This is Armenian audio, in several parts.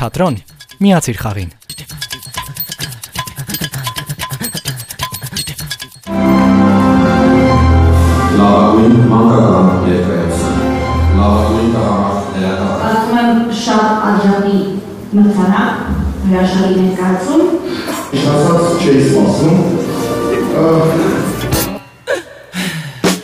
թատրոն, միացիր խաղին։ լավագույն մանկական երգայություն, լավագույն տղամարդ լերակար, Կարծում եմ շատ արժանի մրցանակ, հրաշալի ներկայացում։ Ասած չէի սպասում։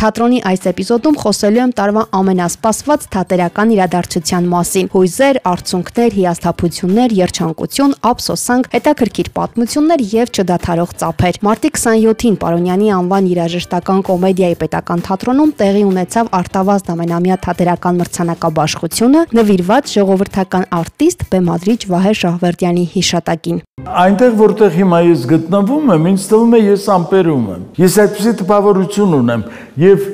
Թատրոնի այս էպիզոդում խոսելու եմ տարվա ամենասպասված թատերական իրադարձության մասին։ Հույզեր, արցունքներ, հիասթափություններ, երջանկություն, ափսոսանք, հետաքրքիր պատմություններ եւ չդադարող ծափեր։ Մարտի 27-ին Պարոնյանի անվան երաժշտական կոմեդիայի պետական թատրոնում տեղի ունեցավ Արտավազդ ամենամյա թատերական մրցանակաբաշխությունը, նվիրված ժողովրդական արտիստ Բեմադրիչ Վահե Շահվերդյանի հիշատակին։ Այնտեղ որտեղ հիմա ես գտնվում եմ, ինձ թվում է ես ամպերում եմ։ Ես այդպեսի տպավորություն ունեմ եւ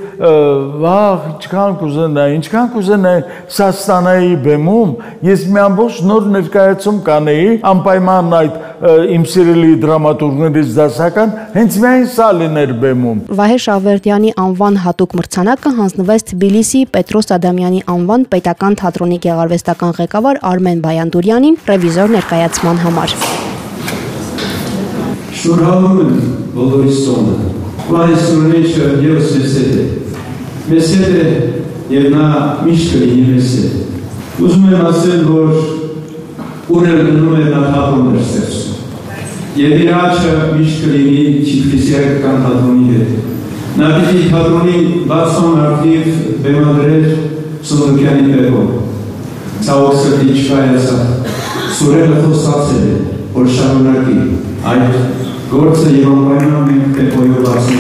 վաղ ինչքան կուզենայի, ինչքան կուզենայի սա ստանայի բեմում, ես մի ամբողջ նոր ներկայացում կանեի անպայման այդ իմ սիրելի դրամատուրգներից դասական հենց միայն սա լիներ բեմում։ Վահե Շավերդյանի անվան հատուկ մրցանակը հանձնվեց Թբիլիսի Պետրոս Ադամյանի անվան պետական թատրոնի գեղարվեստական ղեկավար Արմեն Բայանդուրյանին ռևիզոր ներկայացման համար։ Շնորհավորում եմ բոլորիս տոնը։ Վայս ունեիչը եւս մեզ հետ է։ Մեզ հետ է եւ նա միշտ կլինի մեզ հետ։ Ուզում եմ ասել, որ ուր էլ գնում է նա թատրոն էր ստեղծում։ Եվ իր աչքը միշտ կլինի Չիֆլիսի հայկական թատրոնի հետ։ Նա պիտի թատրոնի բացման արդիվ բեմադրեր Սունդուկյանի բերով։ Ցավոք սրտի չկա եսա։ Սուրելը խոսացել է, որ շարունակի այդ գործը եւ անպայման մենք տեպոյով ասում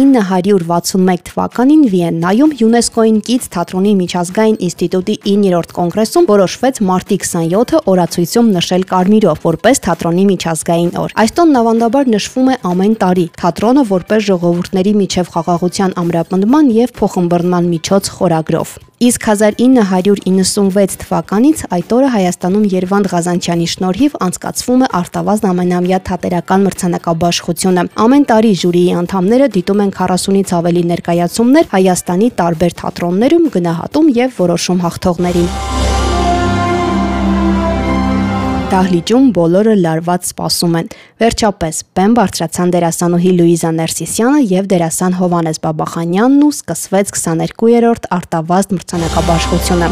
1961 թվականին Վիեննայում ՅՈՒՆԵՍԿՕ-ին կից թատրոնի միջազգային ինստիտուտի 9-րդ կոնգրեսում որոշվեց մարտի 27-ը օրացույցում նշել կարմիրով որպես թատրոնի միջազգային օր։ Այս տոնն ավանդաբար նշվում է ամեն տարի։ Թատրոնը որպես ժողովուրդների միջև խաղաղության ամրապնդման եւ փոխըմբռնման միջոց խորագրով։ Իսկ 1996 թվականից այդ օրը Հայաստանում Երվանդ Ղազանչյանի շնորհիվ անցկացվում է Արտավազդ ամենամյա թատերական մրցանակաբաշխությունը։ Ամեն տարի ժյուրիի անդամները դիտում են 40-ից ավելի ներկայացումներ Հայաստանի տարբեր թատրոններում, գնահատում եւ որոշում հաղթողներին։ Դահլիճում բոլորը լարված սպասում են։ Վերջապես, բեմ բարձրացան դերասանուհի Լուիզա Ներսիսյանը եւ դերասան Հովանես Բաբախանյանն ու սկսվեց 22-րդ Արտավազդ մրցանակաբաշխությունը։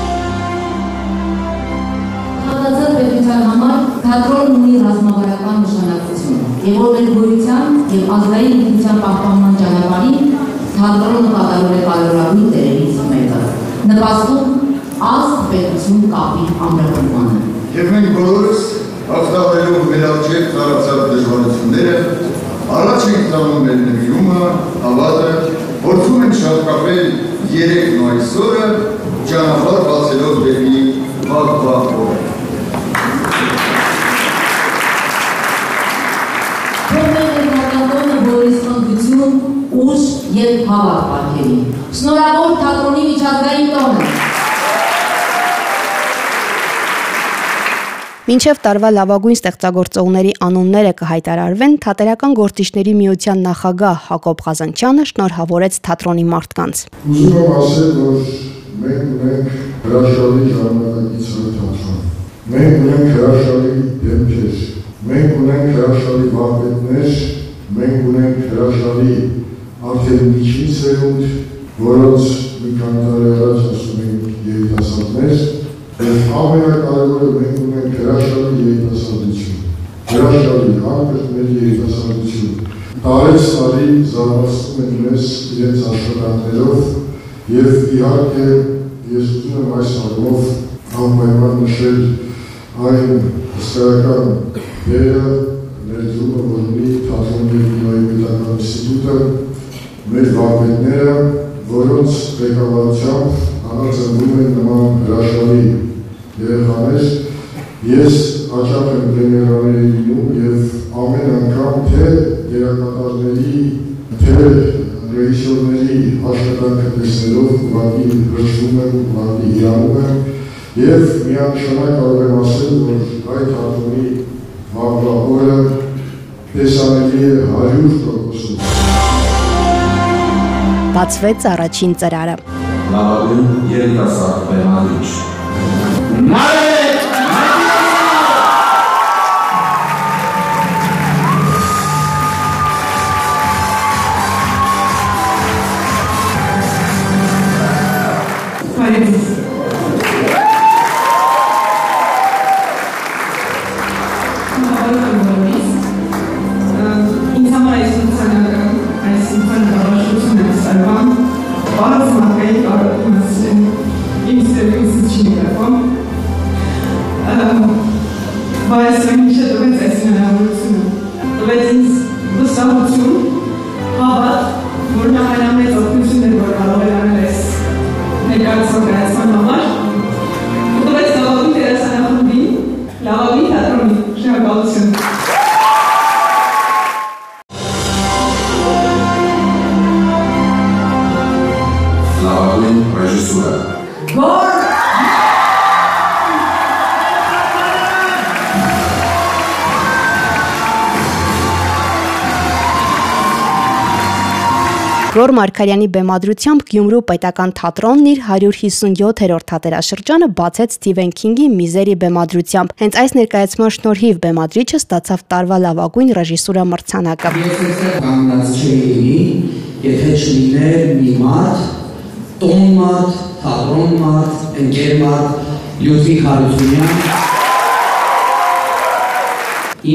Հավատացած պետության համար թատրոնն ունի ռազմավարական նշանակություն եւ որպես գոյության եւ ազգային ինքնության պահպանման ճանապարհին թատրոնը կատարում է կարևորագույն դերերից մեկը։ Նպաստում ազգ պետություն կապի ամրապնդմանը։ Եվ մենք բոլորս հաղթահարելով մեր արջև տարածած դժվարությունները, առաջ ենք տանում մեր նվիրումը, հավատը, փորձում ենք շարունակել երեքն ու այսօրը ճանապարհ բացելով դեպի օրը։ թատրոնը բոլորիս խնդություն, ուժ եւ հավատ պարգևի։ Շնորհավոր թատրոնի միջազգային տոնը։ Մինչև տարվա լավագույն ստեղծագործողների անունները կհայտարարվեն, Թատերական գործիչների միության նախագահ Հակոբ Ղազանչյանը շնորհավորեց թատրոնի մարդկանց։ Ուզում եմ ասել, որ մենք ունենք հրաշալի ժամանակակից թատրոն։ Մենք ունենք հրաշալի դեմքեր, մենք ունենք հրաշալի վարպետներ, մենք ունենք հրաշալի արդեն միջին սերունդ, որոնց մի քանի տարի առաջ ասում ենք երիտասարդներ, եւ ամենակարևորը մենք ունենք հրաշալի երիտասարդություն, հրաշալի անկրտներ երիտասարդություն։ Տարեց տարի զարգացնում են մեզ իրենց աշխատանքներով եւ իհարկե ես ուզում եմ այս առումով անպայման նշել այն հսկայական դերը ներդրումը, որ ունի թատրոնի եւ պետական ինստիտուտը, մեր վարպետները, որոնց ղեկավարությամբ անածնվում են նման հրաշալի երեխաներ, ես հաճախ եմ պրեմիերաների լինում եւ ամեն անգամ թե դերակատարների, թե ռեժիսորների աշխատանքը տեսնելով ուղղակի հրճվում եմ, ուղղակի իրանում եմ եւ միանշանակ կարող եմ ասել, որ հայ թատրոնի վաղվա օրը տեսանելի է 100%-ով։ Բացվեց առաջին ծրարը։ լավագույն երիտասարդ բեմադրիչ Mas Գոր Մարկարյանի բեմադրությամբ Գյումրու պետական թատրոնն իր 157-րդ թատերաշրջանը բացեց Սթիվեն Քինգի Միզերի բեմադրությամբ։ Հենց այս ներկայացման շնորհիվ բեմադրիչը ստացավ տարվա լավագույն ռեժիսուրա մրցանակը։ Ես այստեղ կանգնած չէի եթե չլիներ մի մարդ, տոն մարդ, թատրոն մարդ, ընկեր մարդ, Լյուծիկ Հարությունյան,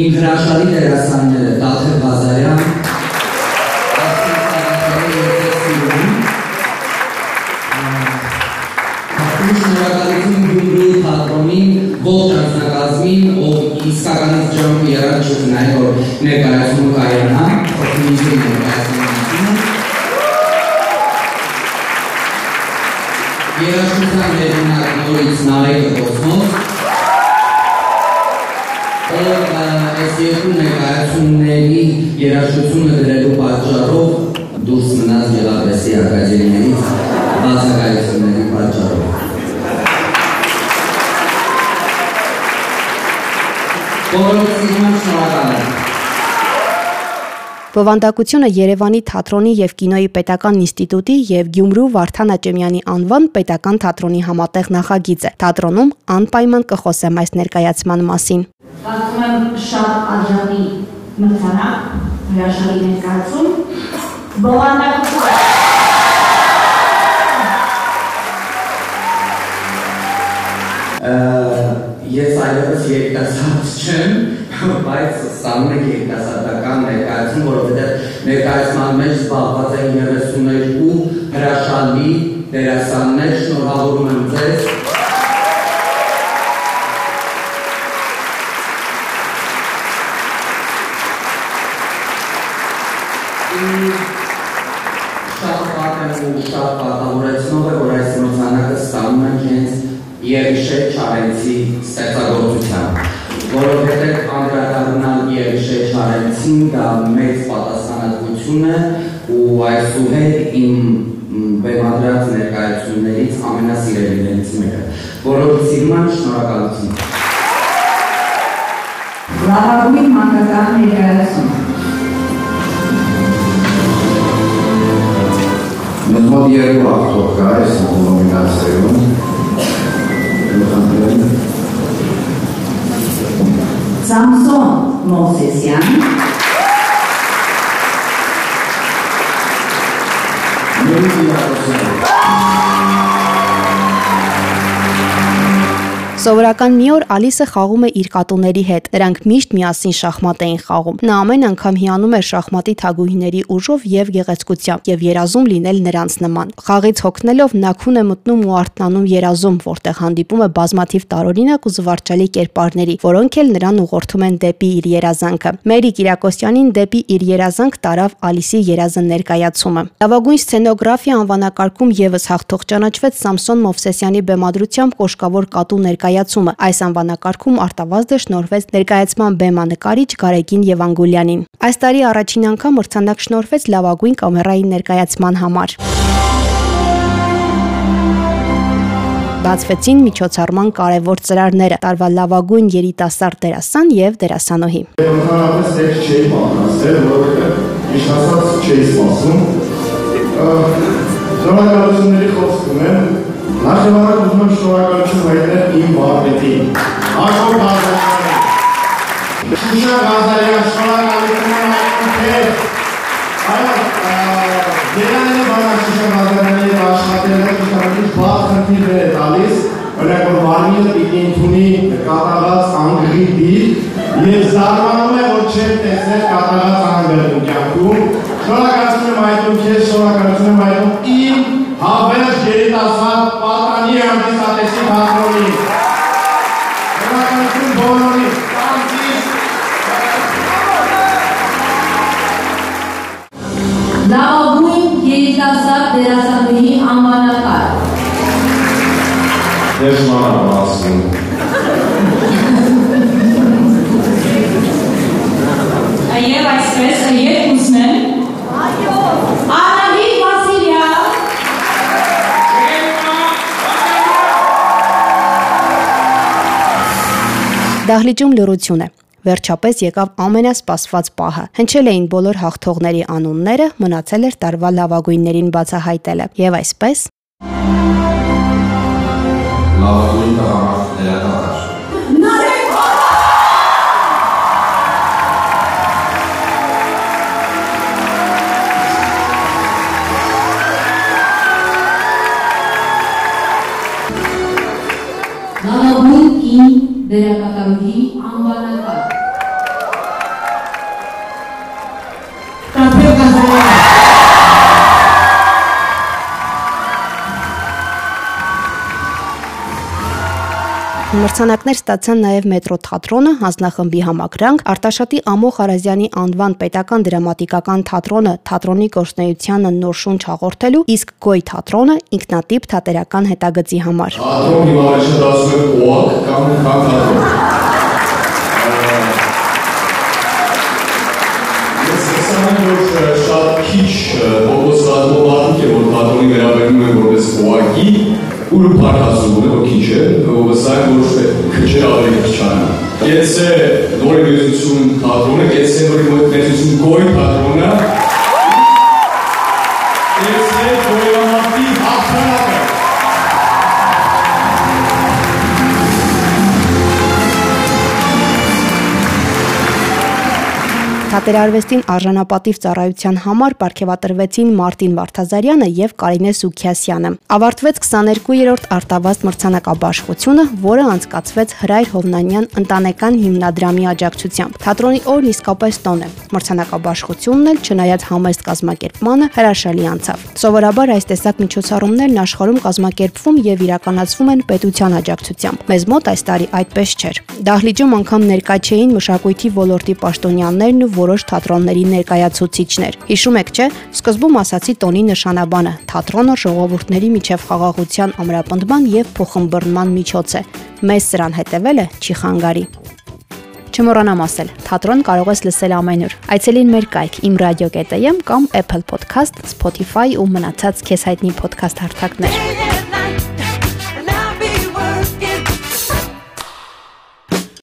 իմ հրաշալի դերասանները Դաթեր այս երկու ներկայացումների երաշտությունը դրելու պատճառով դուրս մնաց Գեղարվեստի ակադեմիայից բացակայությունների պատճառով։ Բոլորովին շնորհակալ եմ։ Բովանդակությունը Երևանի թատրոնի եւ կինոյի պետական ինստիտուտի եւ Գյումրու Վարդան Աճեմյանի անվան պետական թատրոնի համատեղ նախագիծ է։ Թատրոնում անպայման կխոսեմ այս ներկայացման մասին։ Կարծում եմ շատ արժանի մրցանակ, հրաշալի ներկայացում։ Բովանդակություն Ես այլևս երիտասարդ չեմ, բայց ստանում եք երիտասարդական ներկայացում, որովհետև ներկայացման մեջ զբաղված են 32 հրաշալի դերասաններ, շնորհավորում եմ ձեզ։ Շատ պատեմ ու շատ պատահորեցնող է, որ այս մրցանակը ստանում ենք հենց Երիշե Չարենցի ստեղծագործությամբ, որովհետև անդրադառնալ Չարենցին դա մեծ պատասխանատվություն է ու այսուհետ իմ բեմադրած ներկայացումներից ամենասիրելիներից մեկը, սիրում եմ շնորհակալություն։ լավագույն մանկական ներկայացում։ Մեզ մոտ երկու ակտոր կա այս նոմինացիայում Սամսոն Mousesian. Muy bien, Սովորական մի օր Ալիսը խաղում է իր կատուների հետ։ Նրանք միշտ միասին շախմատ էին խաղում։ Նա ամեն անգամ հիանում էր շախմատի թագուհիների ուժով եւ գեղեցկությամբ եւ երազում լինել նրանց նման։ Խաղից հոգնելով նա քուն է մտնում ու արթնանում երազում, որտեղ հանդիպում է բազմաթիվ տարօրինակ ու զվարճալի կերպարների, որոնք էլ նրան ուղղորդում են դեպի իր երազանքը։ Մերի Կիրակոսյանին դեպի իր երազանք տարավ Ալիսի երազը ներկայացումը։ Լավագույն սցենոգրաֆիա անվանակարգում եւս հաղթող ճանաչվեց Սամսոն Մովսեսյանի բեմադրությամբ Կոշկավոր կատու ներկայացումը ներկայացումը։ Այս անվանակարգում արտավազդը շնորհվեց ներկայացման բեմանկարիչ Գարեգին Եվանգոլյանին։ Այս տարի առաջին անգամ մրցանակ շնորհվեց լավագույն կամերային ներկայացման համար։ բացվեցին միջոցառման կարևոր ծրարները՝ տարվա լավագույն երիտասարդ դերասան եւ դերասանուհի։ Ընդհանրապես հետ չէի պատրաստել, որովհետեւ միշտ ասած չէի սպասում։ Շնորհակալությունների խոսք ունեմ։ Նախ եւ առաջ ուզում եմ շնորհակալություն հայտնել իմ վարպետին։ Ակոբ Ղազարյանին։ Շուշա Ղազարյան, շնորհակալություն եմ հայտնում քեզ։ Այո, Դերաները բանա Շուշա Ղազարյանի հետ աշխատելը ճիշտ բաց խնդիր է տալիս, օրինակ որ մարմինը պիտի ընդունի կատարած անգրի դիր եւ զարմանում է որ չեմ տեսնել կատարած անգրը իմ կյանքում։ Շնորհակալություն եմ այդում քեզ, շնորհակալություն եմ այդում իմ հավերժ երիտասարդ պատանի հանդիսատեսի թատրոնին։ Դահլիճում լրություն է։ Վերջապես եկավ ամենասպասված պահը։ Հնչել էին բոլոր հաղթողների անունները, մնացել էր տարվա լավագույններին բացահայտելը։ Եվ այսպես լավագույն տղամարդ դերակատար։ Մրցանակներ ստացան նաև մետրո թատրոնը, հանձնախմբի համակրանք, Արտաշատի Ամո Խարազյանի անվան պետական դրամատիկական թատրոնը թատրոնի գործնեությանը նոր շունչ հաղորդելու, իսկ Գոյ թատրոնը ինքնատիպ թատերական հետագծի համար։ Թատրոն հիմա առաջադասում է օակ կամ կամ թատրոն։ Ես հասկանում եմ, որ շատ քիչ փոքրոց ռազմով մարդիկ է, որ թատրոնի վերաբերվում են որպես օակի, ուր փառացում է, որ քիչ է, եմ, որ քչեր ավելի չան։ Եթե նորի մեծություն թատրոնը, եթե նորի մեծություն գոյ թատրոնը, Թատերարվեստին արժանապատիվ ծառայության համար ապարգևատրվեցին Մարտին Վարդազարյանը եւ Կարինե Սուքիասյանը։ Ավարտվեց 22-րդ արտավազդ մրցանակաբաշխությունը, որը անցկացվեց Հրայր Հովնանյան ընտանեկան հիմնադրամի աջակցությամբ։ Թատրոնի օրն իսկապես տոն է։ Մրցանակաբաշխությունն էլ չնայած համեստ կազմակերպմանը հրաշալի անցավ։ Սովորաբար այս տեսակ միջոցառումներն աշխարհում կազմակերպվում եւ իրականացվում են պետության աջակցությամբ։ Մեզ մոտ այս տարի այդպես չէր։ Դահլիճում անգամ ներկա չէին մշակույթի ոլորտի պաշտոնյաներն ու որոշ թատրոնների ներկայացուցիչներ։ Հիշում եք, չէ՞, սկզբում ասացի տոնի նշանաբանը՝ թատրոնը ժողովուրդների միջև խաղաղության ամրապնդման եւ փոխըմբռնման միջոց է։ Մեզ սրան հետևելը չի խանգարի։ Չմոռանամ ասել, թատրոն կարող ես լսել ամենուր։ Այցելին մեր կայք imradio.am կամ Apple Podcast, Spotify ու մնացած քեզ հայտնի podcast հարթակներ։